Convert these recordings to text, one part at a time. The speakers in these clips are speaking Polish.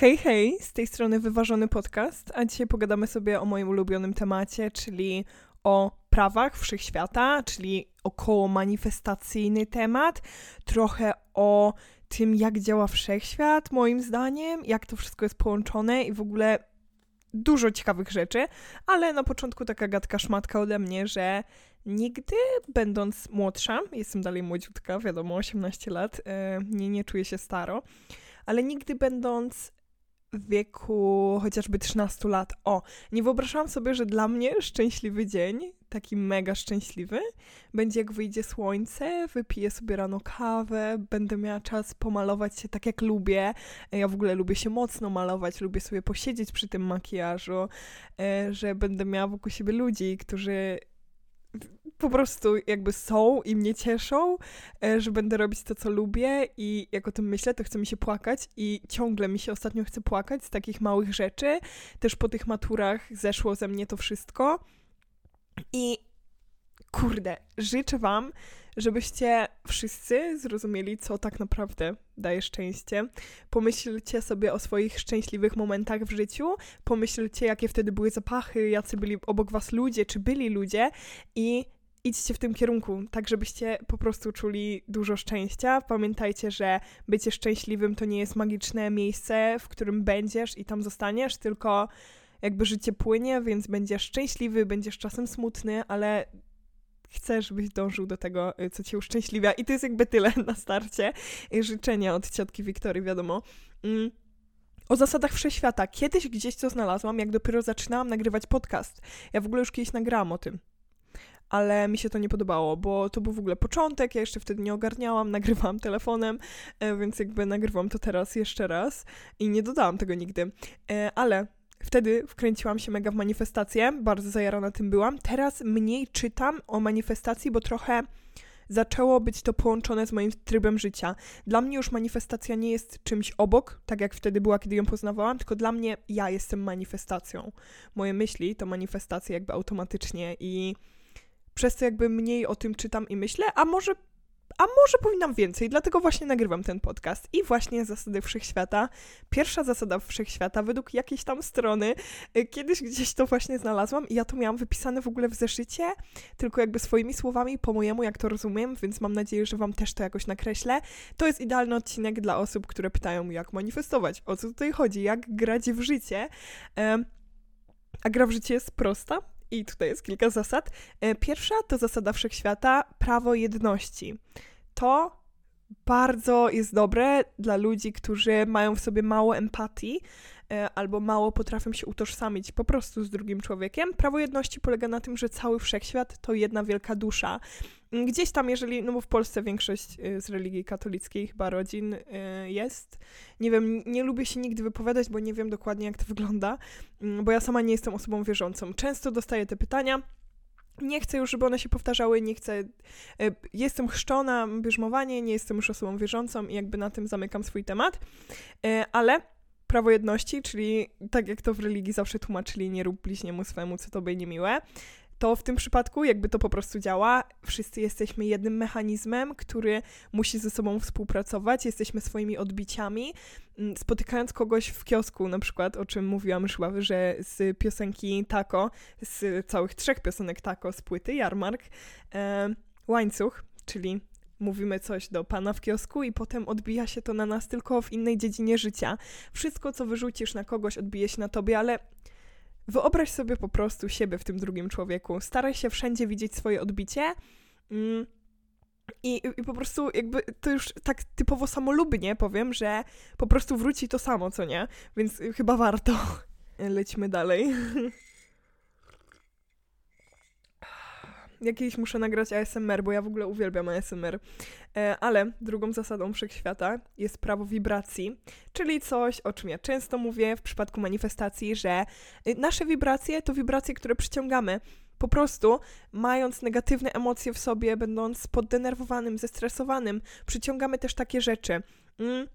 Hej, hej, z tej strony Wyważony Podcast, a dzisiaj pogadamy sobie o moim ulubionym temacie, czyli o prawach wszechświata, czyli około manifestacyjny temat, trochę o tym, jak działa wszechświat, moim zdaniem, jak to wszystko jest połączone i w ogóle dużo ciekawych rzeczy, ale na początku taka gadka szmatka ode mnie, że nigdy będąc młodsza, jestem dalej młodziutka, wiadomo, 18 lat, yy, nie, nie czuję się staro, ale nigdy będąc w wieku chociażby 13 lat, o, nie wyobrażałam sobie, że dla mnie szczęśliwy dzień, taki mega szczęśliwy, będzie jak wyjdzie słońce, wypiję sobie rano kawę, będę miała czas pomalować się tak jak lubię. Ja w ogóle lubię się mocno malować, lubię sobie posiedzieć przy tym makijażu, e, że będę miała wokół siebie ludzi, którzy po prostu jakby są i mnie cieszą, e, że będę robić to, co lubię i jak o tym myślę, to chce mi się płakać i ciągle mi się ostatnio chce płakać z takich małych rzeczy. Też po tych maturach zeszło ze mnie to wszystko. I kurde, życzę Wam, żebyście wszyscy zrozumieli, co tak naprawdę daje szczęście. Pomyślcie sobie o swoich szczęśliwych momentach w życiu, pomyślcie, jakie wtedy były zapachy, jacy byli obok Was ludzie, czy byli ludzie i idźcie w tym kierunku, tak żebyście po prostu czuli dużo szczęścia. Pamiętajcie, że bycie szczęśliwym to nie jest magiczne miejsce, w którym będziesz i tam zostaniesz, tylko jakby życie płynie, więc będziesz szczęśliwy, będziesz czasem smutny, ale chcę, żebyś dążył do tego, y, co cię uszczęśliwia. I to jest jakby tyle na starcie. Życzenia od ciotki Wiktorii, wiadomo. Mm. O zasadach wszechświata. Kiedyś gdzieś to znalazłam, jak dopiero zaczynałam nagrywać podcast. Ja w ogóle już kiedyś nagrałam o tym ale mi się to nie podobało, bo to był w ogóle początek, ja jeszcze wtedy nie ogarniałam, nagrywałam telefonem, e, więc jakby nagrywam to teraz jeszcze raz i nie dodałam tego nigdy. E, ale Wtedy wkręciłam się mega w manifestację, bardzo zajarana tym byłam. Teraz mniej czytam o manifestacji, bo trochę zaczęło być to połączone z moim trybem życia. Dla mnie już manifestacja nie jest czymś obok, tak jak wtedy była, kiedy ją poznawałam, tylko dla mnie ja jestem manifestacją. Moje myśli to manifestacje jakby automatycznie i przez to jakby mniej o tym czytam i myślę, a może a może powinnam więcej, dlatego właśnie nagrywam ten podcast. I właśnie zasady wszechświata. Pierwsza zasada wszechświata, według jakiejś tam strony, y, kiedyś gdzieś to właśnie znalazłam i ja to miałam wypisane w ogóle w zeszycie, tylko jakby swoimi słowami, po mojemu, jak to rozumiem, więc mam nadzieję, że Wam też to jakoś nakreślę. To jest idealny odcinek dla osób, które pytają, jak manifestować, o co tutaj chodzi, jak grać w życie. A gra w życie jest prosta, i tutaj jest kilka zasad. E, pierwsza to zasada wszechświata prawo jedności. To bardzo jest dobre dla ludzi, którzy mają w sobie mało empatii e, albo mało potrafią się utożsamić po prostu z drugim człowiekiem. Prawo jedności polega na tym, że cały wszechświat to jedna wielka dusza. Gdzieś tam, jeżeli, no bo w Polsce większość e, z religii katolickiej chyba rodzin e, jest. Nie wiem, nie lubię się nigdy wypowiadać, bo nie wiem dokładnie, jak to wygląda, mm, bo ja sama nie jestem osobą wierzącą. Często dostaję te pytania nie chcę już, żeby one się powtarzały, nie chcę. E, jestem chrzczona, bierzmowanie, nie jestem już osobą wierzącą i jakby na tym zamykam swój temat. Ale prawo jedności, czyli tak jak to w religii zawsze tłumaczyli, nie rób bliźniemu swemu, co tobie niemiłe to w tym przypadku jakby to po prostu działa. Wszyscy jesteśmy jednym mechanizmem, który musi ze sobą współpracować, jesteśmy swoimi odbiciami. Mm, spotykając kogoś w kiosku, na przykład, o czym mówiłam już że z piosenki Taco, z całych trzech piosenek Taco z płyty Jarmark, e, łańcuch, czyli mówimy coś do pana w kiosku i potem odbija się to na nas tylko w innej dziedzinie życia. Wszystko, co wyrzucisz na kogoś, odbije się na tobie, ale Wyobraź sobie po prostu siebie w tym drugim człowieku. Staraj się wszędzie widzieć swoje odbicie. Mm, i, I, po prostu jakby to już tak typowo samolubnie powiem, że po prostu wróci to samo, co nie? Więc chyba warto. Lecimy dalej. Jakiejś muszę nagrać ASMR, bo ja w ogóle uwielbiam ASMR. E, ale drugą zasadą wszechświata jest prawo wibracji, czyli coś, o czym ja często mówię w przypadku manifestacji, że y, nasze wibracje to wibracje, które przyciągamy. Po prostu, mając negatywne emocje w sobie, będąc poddenerwowanym, zestresowanym, przyciągamy też takie rzeczy. Mm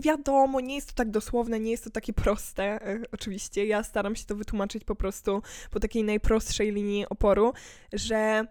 Wiadomo, nie jest to tak dosłowne, nie jest to takie proste, e, oczywiście. Ja staram się to wytłumaczyć po prostu po takiej najprostszej linii oporu, że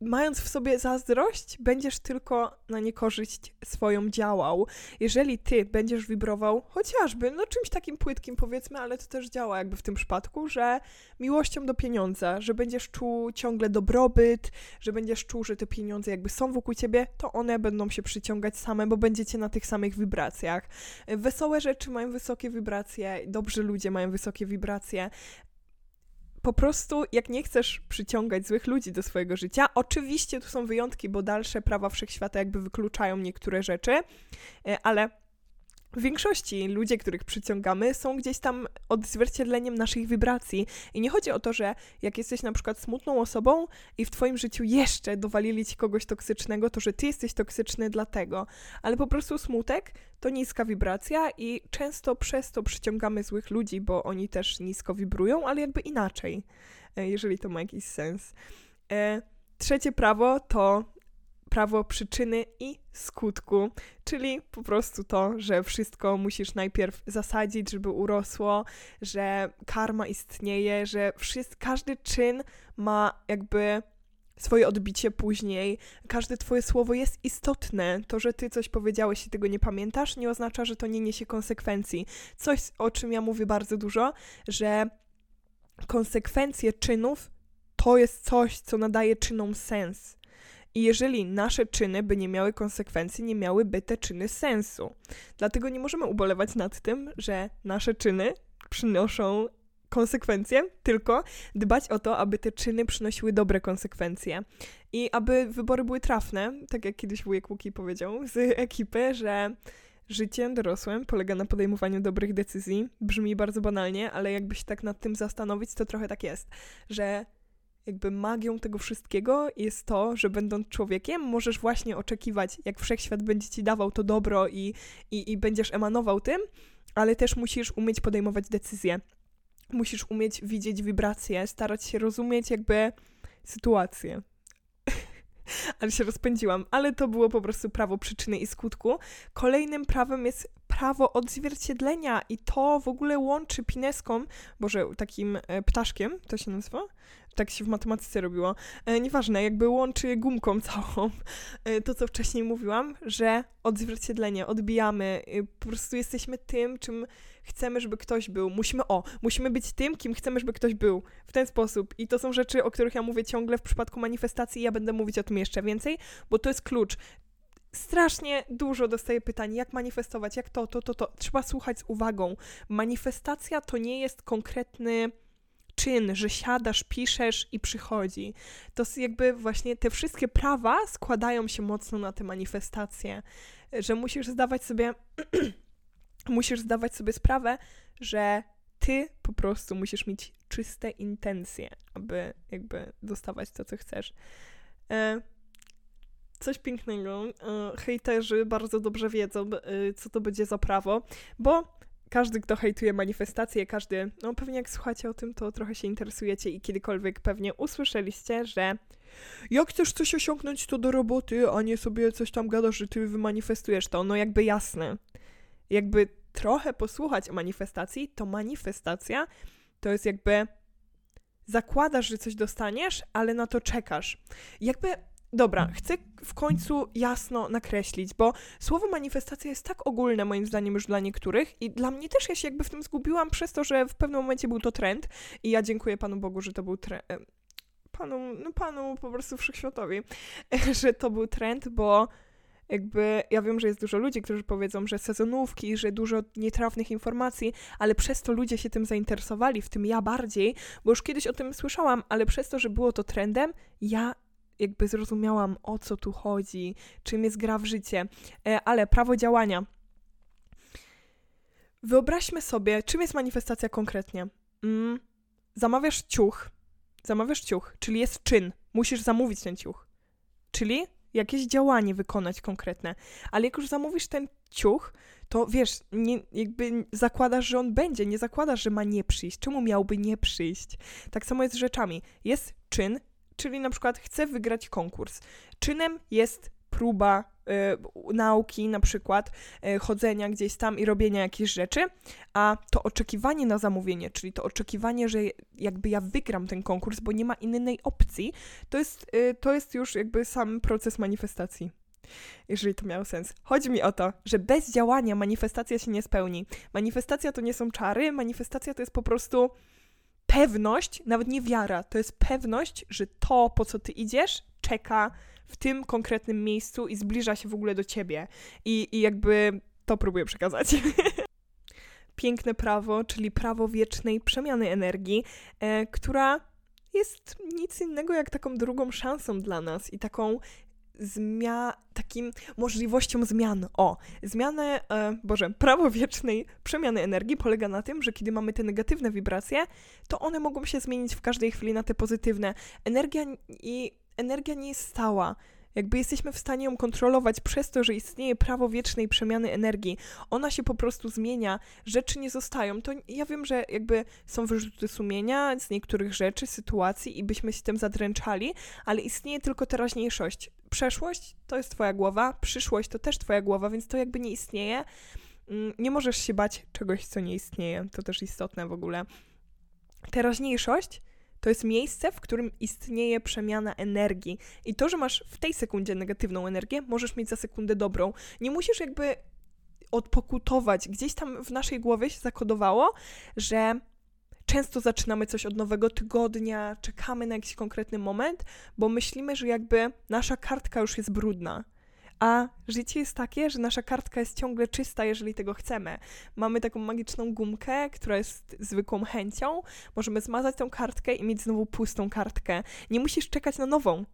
mając w sobie zazdrość, będziesz tylko na niekorzyść swoją działał. Jeżeli ty będziesz wibrował chociażby, no czymś takim płytkim powiedzmy, ale to też działa jakby w tym przypadku, że miłością do pieniądza, że będziesz czuł ciągle dobrobyt, że będziesz czuł, że te pieniądze jakby są wokół ciebie, to one będą się przyciągać same, bo będziecie na tych samych wibracjach. Wesołe rzeczy mają wysokie wibracje, dobrzy ludzie mają wysokie wibracje po prostu, jak nie chcesz przyciągać złych ludzi do swojego życia, oczywiście tu są wyjątki, bo dalsze prawa wszechświata jakby wykluczają niektóre rzeczy, e, ale w większości ludzie, których przyciągamy, są gdzieś tam odzwierciedleniem naszych wibracji. I nie chodzi o to, że jak jesteś na przykład smutną osobą i w twoim życiu jeszcze dowalili ci kogoś toksycznego, to że ty jesteś toksyczny dlatego. Ale po prostu smutek to niska wibracja i często przez to przyciągamy złych ludzi, bo oni też nisko wibrują, ale jakby inaczej, e, jeżeli to ma jakiś sens. E, trzecie prawo to prawo przyczyny i skutku, czyli po prostu to, że wszystko musisz najpierw zasadzić, żeby urosło, że karma istnieje, że wszyscy, każdy czyn ma jakby swoje odbicie później. Każde twoje słowo jest istotne. To, że ty coś powiedziałeś i tego nie pamiętasz, nie oznacza, że to nie niesie konsekwencji. Coś, o czym ja mówię bardzo dużo, że konsekwencje czynów to jest coś, co nadaje czynom sens. I jeżeli nasze czyny by nie miały konsekwencji, nie miałyby te czyny sensu. Dlatego nie możemy ubolewać nad tym, że nasze czyny przynoszą konsekwencje, tylko dbać o to, aby te czyny przynosiły dobre konsekwencje. I aby wybory były trafne, tak jak kiedyś wujek Łuki powiedział z ekipy, że życie dorosłe polega na podejmowaniu dobrych decyzji. Brzmi bardzo banalnie, ale jakby się tak nad tym zastanowić, to trochę tak jest, że jakby magią tego wszystkiego jest to, że będąc człowiekiem, możesz właśnie oczekiwać, jak wszechświat będzie ci dawał to dobro i, i, i będziesz emanował tym, ale też musisz umieć podejmować decyzje. Musisz umieć widzieć wibracje, starać się rozumieć jakby sytuację. ale się rozpędziłam, ale to było po prostu prawo przyczyny i skutku. Kolejnym prawem jest prawo odzwierciedlenia i to w ogóle łączy pineską, boże, takim e, ptaszkiem, to się nazywa? Tak się w matematyce robiło. E, nieważne, jakby łączy gumką całą e, to, co wcześniej mówiłam, że odzwierciedlenie, odbijamy, e, po prostu jesteśmy tym, czym chcemy, żeby ktoś był. Musimy, o, musimy być tym, kim chcemy, żeby ktoś był. W ten sposób. I to są rzeczy, o których ja mówię ciągle w przypadku manifestacji ja będę mówić o tym jeszcze więcej, bo to jest klucz strasznie dużo dostaję pytań, jak manifestować, jak to, to, to, to. Trzeba słuchać z uwagą. Manifestacja to nie jest konkretny czyn, że siadasz, piszesz i przychodzi. To jakby właśnie te wszystkie prawa składają się mocno na te manifestacje, że musisz zdawać sobie musisz zdawać sobie sprawę, że ty po prostu musisz mieć czyste intencje, aby jakby dostawać to, co chcesz. E, coś pięknego. E, hejterzy bardzo dobrze wiedzą, e, co to będzie za prawo, bo każdy, kto hejtuje manifestacje, każdy, no pewnie jak słuchacie o tym, to trochę się interesujecie i kiedykolwiek pewnie usłyszeliście, że jak chcesz coś osiągnąć, to do roboty, a nie sobie coś tam gadasz, że ty wymanifestujesz to. No jakby jasne. Jakby trochę posłuchać o manifestacji, to manifestacja to jest jakby zakładasz, że coś dostaniesz, ale na to czekasz. Jakby Dobra, chcę w końcu jasno nakreślić, bo słowo manifestacja jest tak ogólne moim zdaniem już dla niektórych i dla mnie też ja się jakby w tym zgubiłam przez to, że w pewnym momencie był to trend i ja dziękuję Panu Bogu, że to był trend. Panu, no panu po prostu wszechświatowi, że to był trend, bo jakby ja wiem, że jest dużo ludzi, którzy powiedzą, że sezonówki, że dużo nietrafnych informacji, ale przez to ludzie się tym zainteresowali, w tym ja bardziej, bo już kiedyś o tym słyszałam, ale przez to, że było to trendem, ja jakby zrozumiałam, o co tu chodzi, czym jest gra w życie. E, ale prawo działania. Wyobraźmy sobie, czym jest manifestacja konkretnie. Mm, zamawiasz ciuch, zamawiasz ciuch, czyli jest czyn, musisz zamówić ten ciuch. Czyli jakieś działanie wykonać konkretne. Ale jak już zamówisz ten ciuch, to wiesz, nie, jakby zakładasz, że on będzie, nie zakładasz, że ma nie przyjść. Czemu miałby nie przyjść? Tak samo jest z rzeczami. Jest czyn, czyli na przykład chcę wygrać konkurs. Czynem jest próba y, nauki, na przykład y, chodzenia gdzieś tam i robienia jakichś rzeczy, a to oczekiwanie na zamówienie, czyli to oczekiwanie, że jakby ja wygram ten konkurs, bo nie ma innej opcji, to jest, y, to jest już jakby sam proces manifestacji jeżeli to miało sens. Chodzi mi o to, że bez działania manifestacja się nie spełni. Manifestacja to nie są czary, manifestacja to jest po prostu pewność, nawet nie wiara, to jest pewność, że to, po co ty idziesz, czeka w tym konkretnym miejscu i zbliża się w ogóle do ciebie. I, i jakby to próbuję przekazać. Piękne prawo, czyli prawo wiecznej przemiany energii, e, która jest nic innego jak taką drugą szansą dla nas i taką zmia takim możliwością zmian. O, zmianę, e, Boże, prawo wiecznej przemiany energii polega na tym, że kiedy mamy te negatywne wibracje, to one mogą się zmienić w każdej chwili na te pozytywne. Energia i energia nie jest stała. Jakby jesteśmy w stanie ją kontrolować przez to, że istnieje prawo wiecznej przemiany energii. Ona się po prostu zmienia, rzeczy nie zostają. To ja wiem, że jakby są wyrzuty sumienia z niektórych rzeczy, sytuacji i byśmy się tym zadręczali, ale istnieje tylko teraźniejszość. Przeszłość to jest twoja głowa, przyszłość to też twoja głowa, więc to jakby nie istnieje. Mm, nie możesz się bać czegoś, co nie istnieje. To też istotne w ogóle. Teraźniejszość to jest miejsce, w którym istnieje przemiana energii. I to, że masz w tej sekundzie negatywną energię, możesz mieć za sekundę dobrą. Nie musisz jakby odpokutować. Gdzieś tam w naszej głowie się zakodowało, że często zaczynamy coś od nowego tygodnia, czekamy na jakiś konkretny moment, bo myślimy, że jakby nasza kartka już jest brudna. A życie jest takie, że nasza kartka jest ciągle czysta, jeżeli tego chcemy. Mamy taką magiczną gumkę, która jest zwykłą chęcią. Możemy zmazać tą kartkę i mieć znowu pustą kartkę. Nie musisz czekać na nową.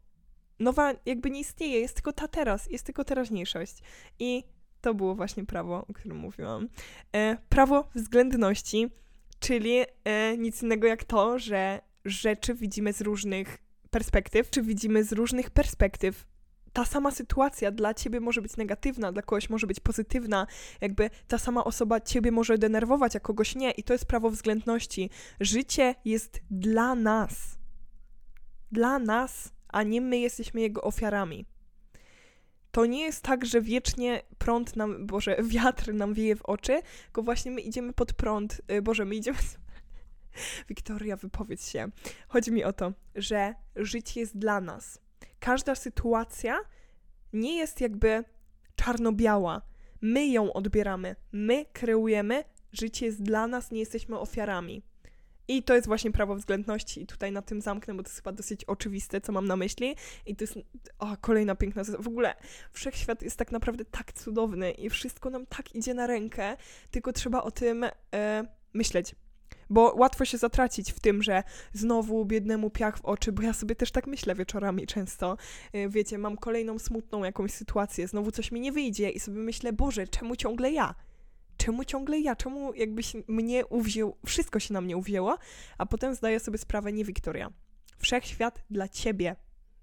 Nowa jakby nie istnieje, jest tylko ta teraz, jest tylko teraźniejszość. I to było właśnie prawo, o którym mówiłam. E, prawo względności, czyli e, nic innego jak to, że rzeczy widzimy z różnych perspektyw, czy widzimy z różnych perspektyw ta sama sytuacja dla ciebie może być negatywna, dla kogoś może być pozytywna, jakby ta sama osoba ciebie może denerwować, a kogoś nie, i to jest prawo względności. Życie jest dla nas. Dla nas, a nie my jesteśmy jego ofiarami. To nie jest tak, że wiecznie prąd nam, Boże, wiatr nam wieje w oczy, tylko właśnie my idziemy pod prąd, y, Boże, my idziemy. Wiktoria, wypowiedz się. Chodzi mi o to, że życie jest dla nas każda sytuacja nie jest jakby czarno-biała. My ją odbieramy, my kreujemy, życie jest dla nas, nie jesteśmy ofiarami. I to jest właśnie prawo względności i tutaj na tym zamknę, bo to jest chyba dosyć oczywiste, co mam na myśli. I to jest o, kolejna piękna... W ogóle wszechświat jest tak naprawdę tak cudowny i wszystko nam tak idzie na rękę, tylko trzeba o tym e, myśleć. Bo łatwo się zatracić w tym, że znowu biednemu piach w oczy, bo ja sobie też tak myślę wieczorami często. Y, wiecie, mam kolejną smutną jakąś sytuację, znowu coś mi nie wyjdzie i sobie myślę, Boże, czemu ciągle ja? Czemu ciągle ja? Czemu jakbyś mnie uwziął, wszystko się na mnie uwzięło, a potem zdaję sobie sprawę, nie Wiktoria. Wszechświat dla ciebie.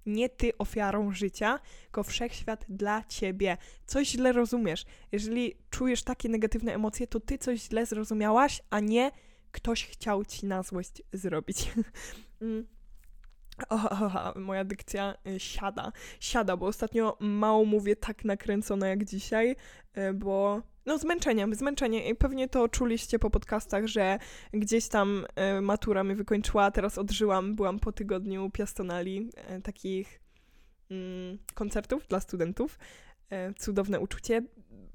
Nie ty ofiarą życia, tylko wszechświat dla ciebie. Coś źle rozumiesz. Jeżeli czujesz takie negatywne emocje, to ty coś źle zrozumiałaś, a nie ktoś chciał ci na złość zrobić. Mm. O, o, moja dykcja y, siada. Siada, bo ostatnio mało mówię tak nakręcona jak dzisiaj, y, bo no zmęczenie, zmęczenie i pewnie to czuliście po podcastach, że gdzieś tam y, matura mnie wykończyła, teraz odżyłam, byłam po tygodniu piastonali, takich mm, koncertów dla studentów. Cudowne uczucie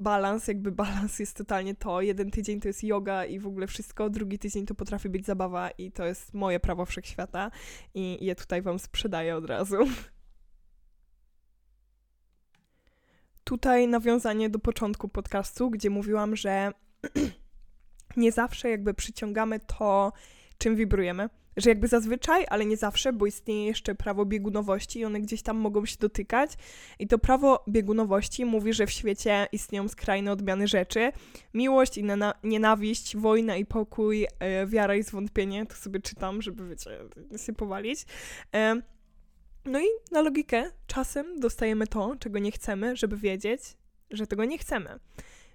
balans, jakby balans jest totalnie to. Jeden tydzień to jest yoga i w ogóle wszystko, drugi tydzień to potrafi być zabawa i to jest moje prawo wszechświata i je tutaj wam sprzedaję od razu. Tutaj nawiązanie do początku podcastu, gdzie mówiłam, że nie zawsze jakby przyciągamy to, czym wibrujemy że jakby zazwyczaj, ale nie zawsze, bo istnieje jeszcze prawo biegunowości i one gdzieś tam mogą się dotykać. I to prawo biegunowości mówi, że w świecie istnieją skrajne odmiany rzeczy. Miłość i nienawiść, wojna i pokój, e, wiara i zwątpienie. To sobie czytam, żeby, wiecie, się powalić. E, no i na logikę czasem dostajemy to, czego nie chcemy, żeby wiedzieć, że tego nie chcemy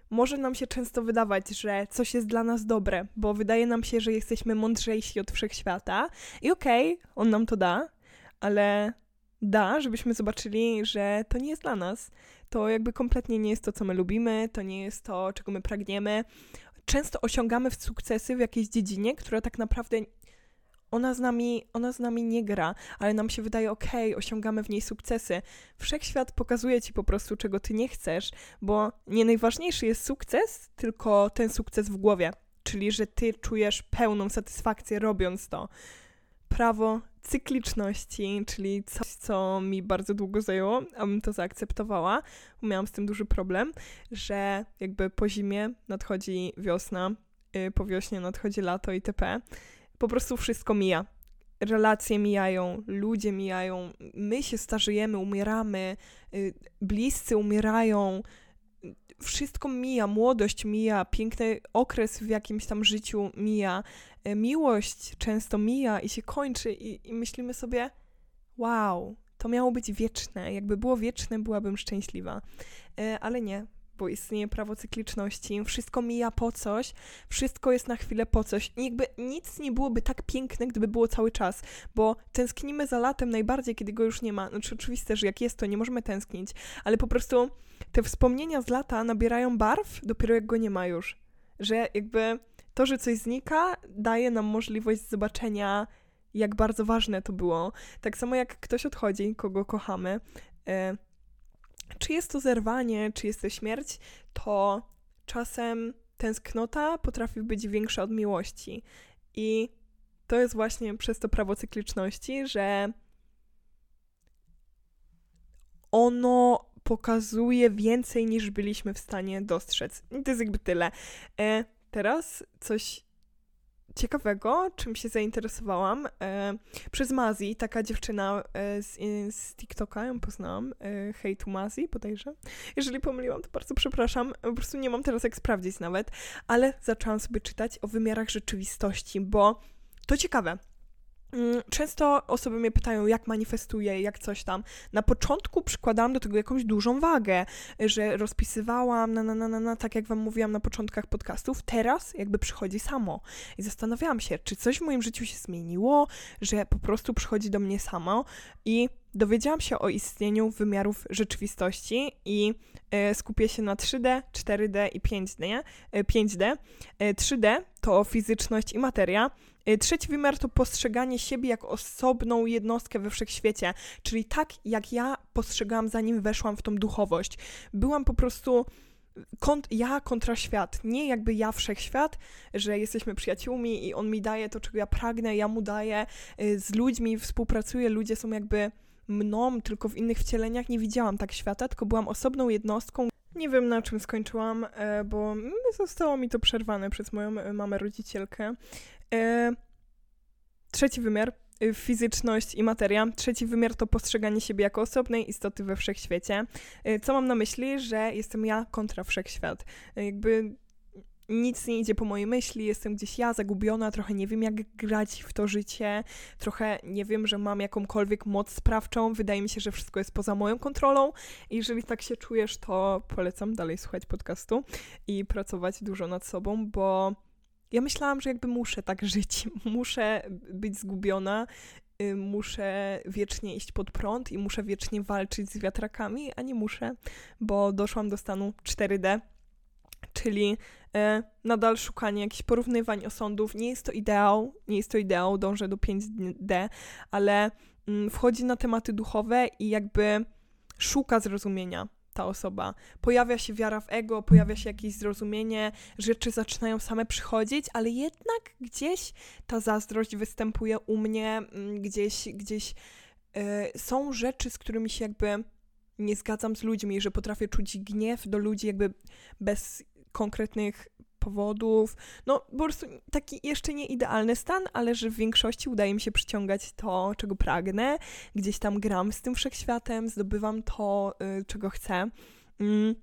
może nam się często wydawać, że coś jest dla nas dobre, bo wydaje nam się, że jesteśmy mądrzejsi od wszechświata i okej, okay, on nam to da, ale da, żebyśmy zobaczyli, że to nie jest dla nas. to jakby kompletnie nie jest to, co my lubimy, to nie jest to, czego my pragniemy. Często osiągamy sukcesy w jakiejś dziedzinie, która tak naprawdę ona z nami, ona z nami nie gra, ale nam się wydaje, okay, osiągamy w niej sukcesy. Wszechświat pokazuje ci po prostu, czego ty nie chcesz, bo nie najważniejszy jest sukces, tylko ten sukces w głowie, czyli że ty czujesz pełną satysfakcję robiąc to. Prawo cykliczności, czyli coś, co mi bardzo długo zajęło, abym to zaakceptowała. Miałam z tym duży problem, że jakby po zimie nadchodzi wiosna, y, po wiośnie nadchodzi lato itp po prostu wszystko mija. Relacje mijają, ludzie mijają, my się starzejemy, umieramy, y, bliscy umierają, wszystko mija, młodość mija, piękny okres w jakimś tam życiu mija, y, miłość często mija i się kończy, i, i myślimy sobie, wow, to miało być wieczne. Jakby było wieczne, byłabym szczęśliwa. Y, ale nie, bo istnieje prawo cykliczności, wszystko mija po coś, wszystko jest na chwilę po coś. I jakby nic nie byłoby tak piękne, gdyby było cały czas, bo tęsknimy za latem najbardziej, kiedy go już nie ma. Znaczy oczywiste, że jak jest, to nie możemy tęsknić, ale po prostu te wspomnienia z lata nabierają barw dopiero jak go nie ma już. Że jakby to, że coś znika, daje nam możliwość zobaczenia jak bardzo ważne to było. Tak samo jak ktoś odchodzi, kogo kochamy, e, czy jest to zerwanie, czy jest to śmierć, to czasem tęsknota potrafi być większa od miłości. I to jest właśnie przez to prawo cykliczności, że ono pokazuje więcej niż byliśmy w stanie dostrzec. I to jest jakby tyle. E, teraz coś ciekawego, czym się zainteresowałam, e, przez Mazi, taka dziewczyna e, z, z TikToka, ją poznałam, e, Hej to Mazi bodajże. Jeżeli pomyliłam, to bardzo przepraszam, po prostu nie mam teraz jak sprawdzić nawet, ale zaczęłam sobie czytać o wymiarach rzeczywistości, bo to ciekawe. Mm, często osoby mnie pytają, jak manifestuję, jak coś tam. Na początku przykładałam do tego jakąś dużą wagę, że rozpisywałam, na, na, na, na, na, tak jak Wam mówiłam na początkach podcastów. Teraz jakby przychodzi samo. I zastanawiałam się, czy coś w moim życiu się zmieniło, że po prostu przychodzi do mnie samo. I dowiedziałam się o istnieniu wymiarów rzeczywistości i e, skupię się na 3D, 4D i 5D. 5D. 3D to fizyczność i materia. E, trzeci wymiar to postrzeganie siebie jako osobną jednostkę we wszechświecie, czyli tak jak ja postrzegałam zanim weszłam w tą duchowość. Byłam po prostu kont ja kontra świat, nie jakby ja wszechświat, że jesteśmy przyjaciółmi i on mi daje to, czego ja pragnę, ja mu daję, e, z ludźmi współpracuję, ludzie są jakby mną, tylko w innych wcieleniach nie widziałam tak świata, tylko byłam osobną jednostką. Nie wiem na czym skończyłam, bo zostało mi to przerwane przez moją mamę rodzicielkę. E, trzeci wymiar fizyczność i materia. Trzeci wymiar to postrzeganie siebie jako osobnej istoty we wszechświecie. Co mam na myśli? Że jestem ja kontra wszechświat. Jakby nic nie idzie po mojej myśli, jestem gdzieś ja zagubiona, trochę nie wiem jak grać w to życie, trochę nie wiem, że mam jakąkolwiek moc sprawczą, wydaje mi się, że wszystko jest poza moją kontrolą i jeżeli tak się czujesz, to polecam dalej słuchać podcastu i pracować dużo nad sobą, bo ja myślałam, że jakby muszę tak żyć, muszę być zgubiona, y, muszę wiecznie iść pod prąd i muszę wiecznie walczyć z wiatrakami, a nie muszę, bo doszłam do stanu 4D, czyli e, nadal szukanie jakichś porównywań osądów. Nie jest to ideał, nie jest to ideał, dążę do 5D, ale mm, wchodzi na tematy duchowe i jakby szuka zrozumienia ta osoba. Pojawia się wiara w ego, pojawia się jakieś zrozumienie, rzeczy zaczynają same przychodzić, ale jednak gdzieś ta zazdrość występuje u mnie, mm, gdzieś, gdzieś y, są rzeczy, z którymi się jakby nie zgadzam z ludźmi, że potrafię czuć gniew do ludzi jakby bez konkretnych powodów. No, po prostu taki jeszcze nie idealny stan, ale że w większości udaje mi się przyciągać to, czego pragnę. Gdzieś tam gram z tym wszechświatem, zdobywam to, y, czego chcę. Mm.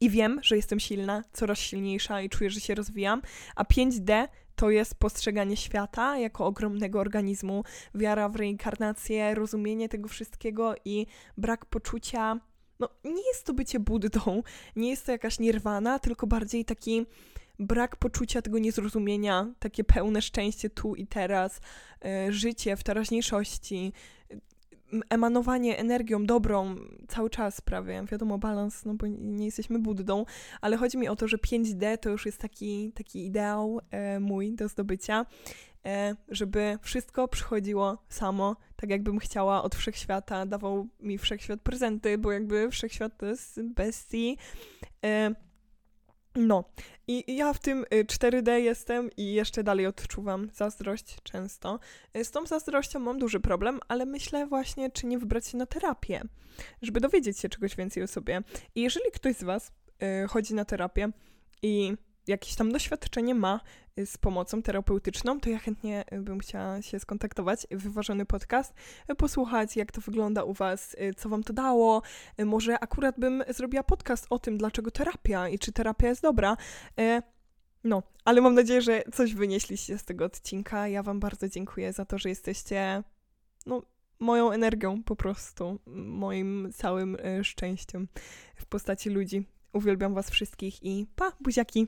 I wiem, że jestem silna, coraz silniejsza i czuję, że się rozwijam. A 5D to jest postrzeganie świata jako ogromnego organizmu, wiara w reinkarnację, rozumienie tego wszystkiego i brak poczucia no nie jest to bycie Buddą, nie jest to jakaś nirwana, tylko bardziej taki brak poczucia tego niezrozumienia, takie pełne szczęście tu i teraz, y, życie w teraźniejszości. emanowanie energią dobrą cały czas prawie. Wiadomo, balans, no bo nie jesteśmy Buddą, ale chodzi mi o to, że 5D to już jest taki, taki ideał e, mój do zdobycia, e, żeby wszystko przychodziło samo, tak jakbym chciała od wszechświata, dawał mi wszechświat prezenty, bo jakby wszechświat to jest bestii. E, no, i ja w tym 4D y, jestem i jeszcze dalej odczuwam zazdrość często. Y, z tą zazdrością mam duży problem, ale myślę właśnie, czy nie wybrać się na terapię, żeby dowiedzieć się czegoś więcej o sobie. I jeżeli ktoś z Was y, chodzi na terapię i jakieś tam doświadczenie ma y, z pomocą terapeutyczną, to ja chętnie y, bym chciała się skontaktować, wyważony podcast, y, posłuchać, jak to wygląda u Was, co Wam to dało. Może akurat bym zrobiła podcast o tym, dlaczego terapia i czy terapia jest dobra. No, ale mam nadzieję, że coś wynieśliście z tego odcinka. Ja Wam bardzo dziękuję za to, że jesteście, no, moją energią po prostu, moim całym szczęściem w postaci ludzi. Uwielbiam Was wszystkich i pa, buziaki!